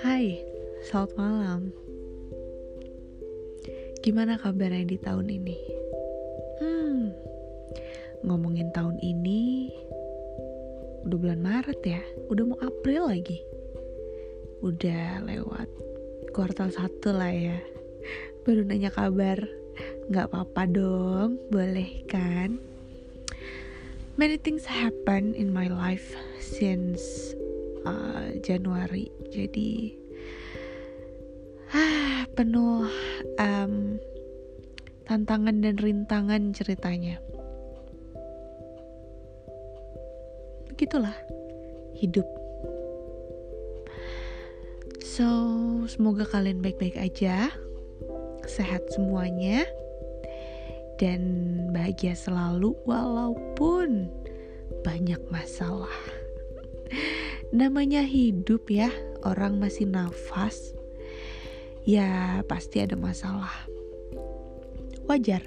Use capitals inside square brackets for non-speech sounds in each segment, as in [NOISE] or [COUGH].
Hai, selamat malam. Gimana kabarnya di tahun ini? Hmm, ngomongin tahun ini, udah bulan Maret ya, udah mau April lagi. Udah lewat kuartal satu lah ya. Baru nanya kabar, nggak apa-apa dong, boleh kan? Many things happen in my life since uh, Januari. Jadi ah, penuh um, tantangan dan rintangan ceritanya. Begitulah hidup. So semoga kalian baik-baik aja. Sehat semuanya dan bahagia selalu walaupun banyak masalah. Namanya hidup ya orang masih nafas ya pasti ada masalah. Wajar.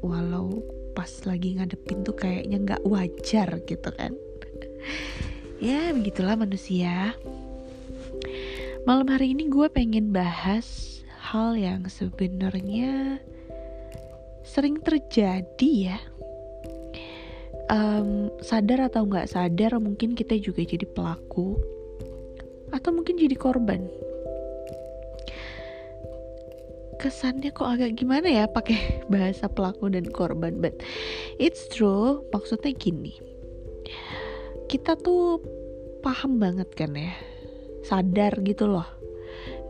Walau pas lagi ngadepin tuh kayaknya nggak wajar gitu kan. Ya begitulah manusia. Malam hari ini gue pengen bahas hal yang sebenarnya sering terjadi ya. Um, sadar atau nggak sadar mungkin kita juga jadi pelaku atau mungkin jadi korban. Kesannya kok agak gimana ya pakai [LAUGHS] bahasa pelaku dan korban but it's true. Maksudnya gini kita tuh paham banget kan ya sadar gitu loh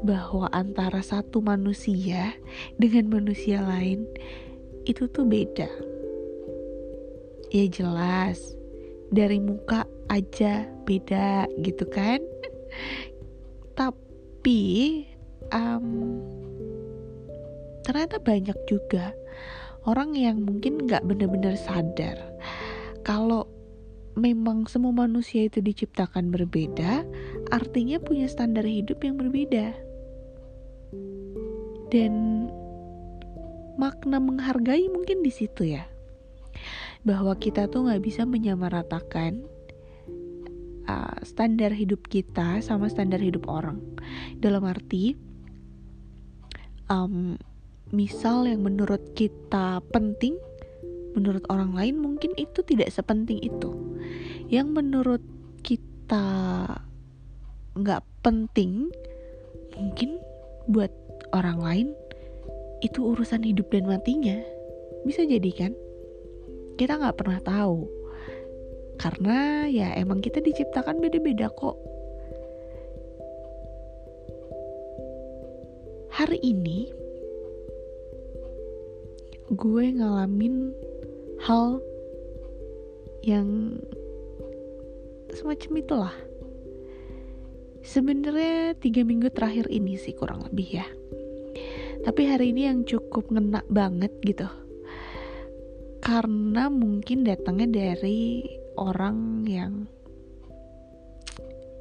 bahwa antara satu manusia dengan manusia lain itu tuh beda. Ya jelas dari muka aja beda gitu kan? Tapi um, ternyata banyak juga orang yang mungkin nggak benar-benar sadar kalau memang semua manusia itu diciptakan berbeda artinya punya standar hidup yang berbeda dan makna menghargai mungkin di situ ya bahwa kita tuh nggak bisa menyamaratakan uh, standar hidup kita sama standar hidup orang. Dalam arti, um, misal yang menurut kita penting, menurut orang lain mungkin itu tidak sepenting itu. Yang menurut kita nggak penting, mungkin buat orang lain itu urusan hidup dan matinya. Bisa jadi kan? kita nggak pernah tahu karena ya emang kita diciptakan beda-beda kok hari ini gue ngalamin hal yang semacam itulah sebenarnya tiga minggu terakhir ini sih kurang lebih ya tapi hari ini yang cukup ngena banget gitu. Karena mungkin datangnya dari orang yang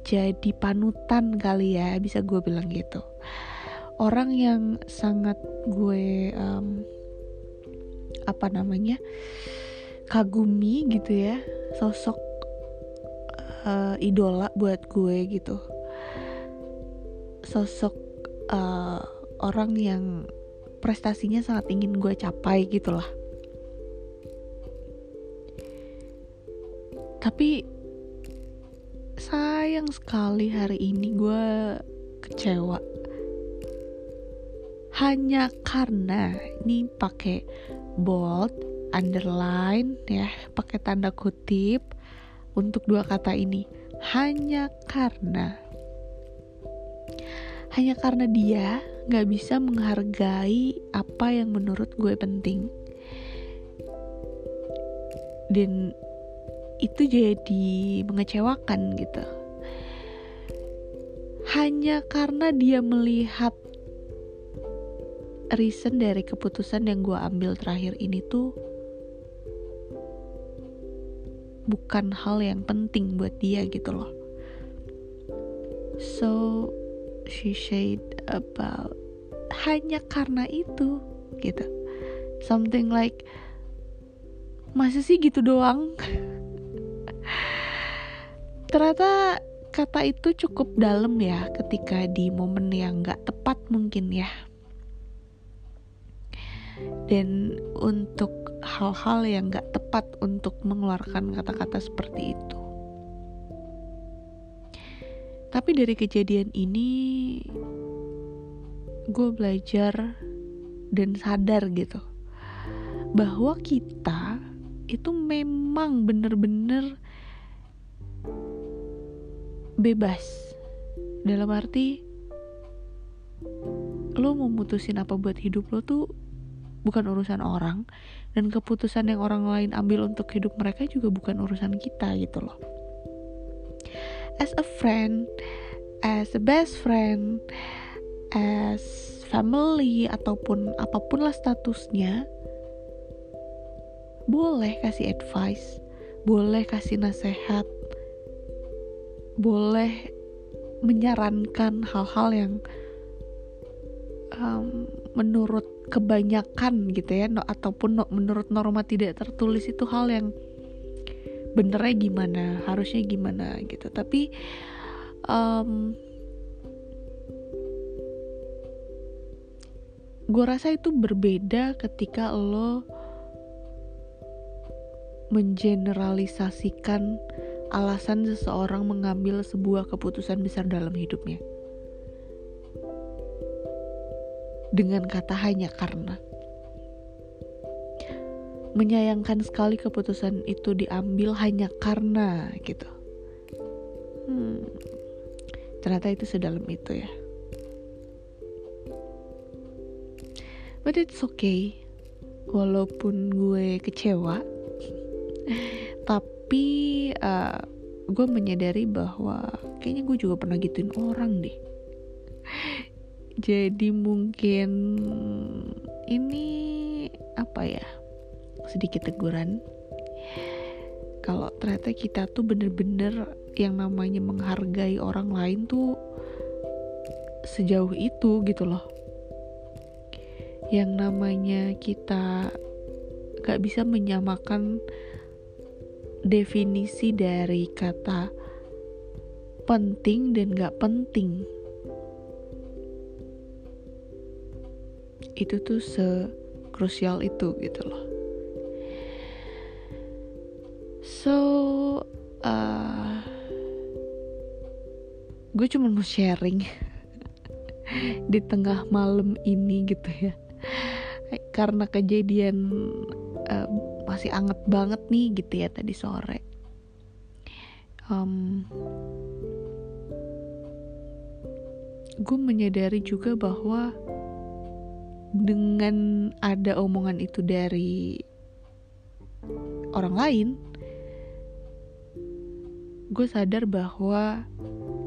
jadi panutan kali ya bisa gue bilang gitu. Orang yang sangat gue um, apa namanya kagumi gitu ya sosok uh, idola buat gue gitu. Sosok uh, orang yang prestasinya sangat ingin gue capai gitu lah. Tapi sayang sekali hari ini gue kecewa. Hanya karena ini pakai bold underline ya pakai tanda kutip untuk dua kata ini. Hanya karena hanya karena dia nggak bisa menghargai apa yang menurut gue penting dan itu jadi mengecewakan gitu. Hanya karena dia melihat reason dari keputusan yang gue ambil terakhir ini tuh bukan hal yang penting buat dia gitu loh. So she said about hanya karena itu gitu. Something like masa sih gitu doang? [LAUGHS] Ternyata kata itu cukup dalam ya ketika di momen yang gak tepat mungkin ya. Dan untuk hal-hal yang gak tepat untuk mengeluarkan kata-kata seperti itu tapi dari kejadian ini gue belajar dan sadar gitu bahwa kita itu memang bener-bener bebas. Dalam arti lo mau mutusin apa buat hidup lo tuh bukan urusan orang dan keputusan yang orang lain ambil untuk hidup mereka juga bukan urusan kita gitu loh as a friend, as a best friend, as family ataupun apa pun lah statusnya, boleh kasih advice, boleh kasih nasihat, boleh menyarankan hal-hal yang um, menurut kebanyakan gitu ya, no, ataupun no, menurut norma tidak tertulis itu hal yang benernya gimana harusnya gimana gitu. Tapi um, gue rasa itu berbeda ketika lo mengeneralisasikan alasan seseorang mengambil sebuah keputusan besar dalam hidupnya. Dengan kata hanya karena menyayangkan sekali keputusan itu diambil hanya karena gitu. Hmm, ternyata itu sedalam itu ya. But it's okay, walaupun gue kecewa, [LAUGHS] tapi uh, gue menyadari bahwa kayaknya gue juga pernah gituin orang deh. [LAUGHS] Jadi mungkin ini apa ya? Sedikit teguran. Kalau ternyata kita tuh bener-bener yang namanya menghargai orang lain tuh sejauh itu gitu loh. Yang namanya kita gak bisa menyamakan definisi dari kata penting dan gak penting. Itu tuh sekrusial itu gitu loh So, uh, gue cuma mau sharing [LAUGHS] di tengah malam ini gitu ya. Karena kejadian uh, masih anget banget nih gitu ya tadi sore. Um, gue menyadari juga bahwa dengan ada omongan itu dari orang lain gue sadar bahwa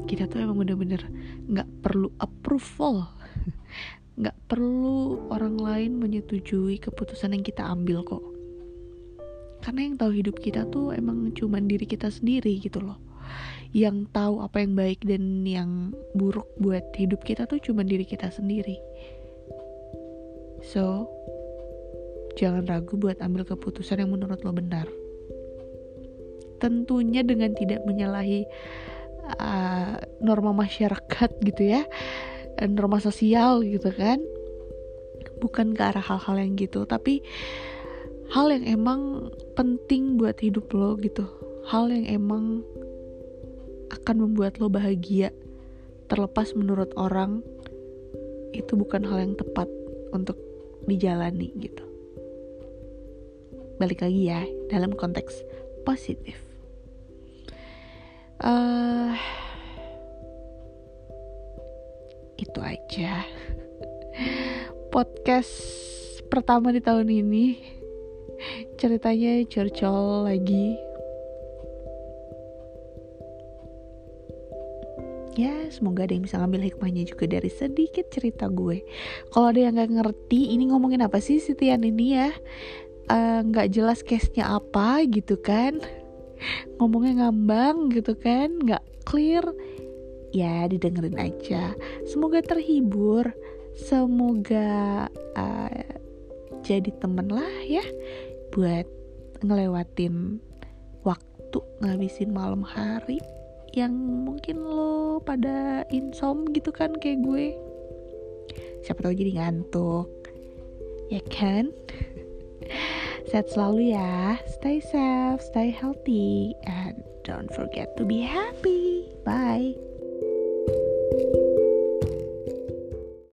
kita tuh emang bener-bener nggak perlu approval. [LAUGHS] Nggak perlu orang lain menyetujui keputusan yang kita ambil kok. Karena yang tahu hidup kita tuh emang cuman diri kita sendiri gitu loh. Yang tahu apa yang baik dan yang buruk buat hidup kita tuh cuma diri kita sendiri. So jangan ragu buat ambil keputusan yang menurut lo benar tentunya dengan tidak menyalahi uh, norma masyarakat [LAUGHS] gitu ya norma sosial gitu kan. Bukan ke arah hal-hal yang gitu tapi hal yang emang penting buat hidup lo gitu. Hal yang emang akan membuat lo bahagia terlepas menurut orang itu bukan hal yang tepat untuk dijalani gitu. Balik lagi ya dalam konteks positif uh, itu aja. [LAUGHS] Podcast pertama di tahun ini. Ceritanya curcol lagi. Ya semoga ada yang bisa ngambil hikmahnya juga dari sedikit cerita gue. Kalau ada yang nggak ngerti ini ngomongin apa sih Sitian ini ya? Eh, nggak uh, jelas case nya apa gitu kan ngomongnya ngambang gitu kan nggak clear ya didengerin aja. Semoga terhibur semoga uh, jadi temen lah ya buat ngelewatin waktu ngabisin malam hari yang mungkin lo pada insom gitu kan kayak gue. Siapa tahu jadi ngantuk ya kan sehat selalu ya. Stay safe stay healthy and don't forget to be happy. Bye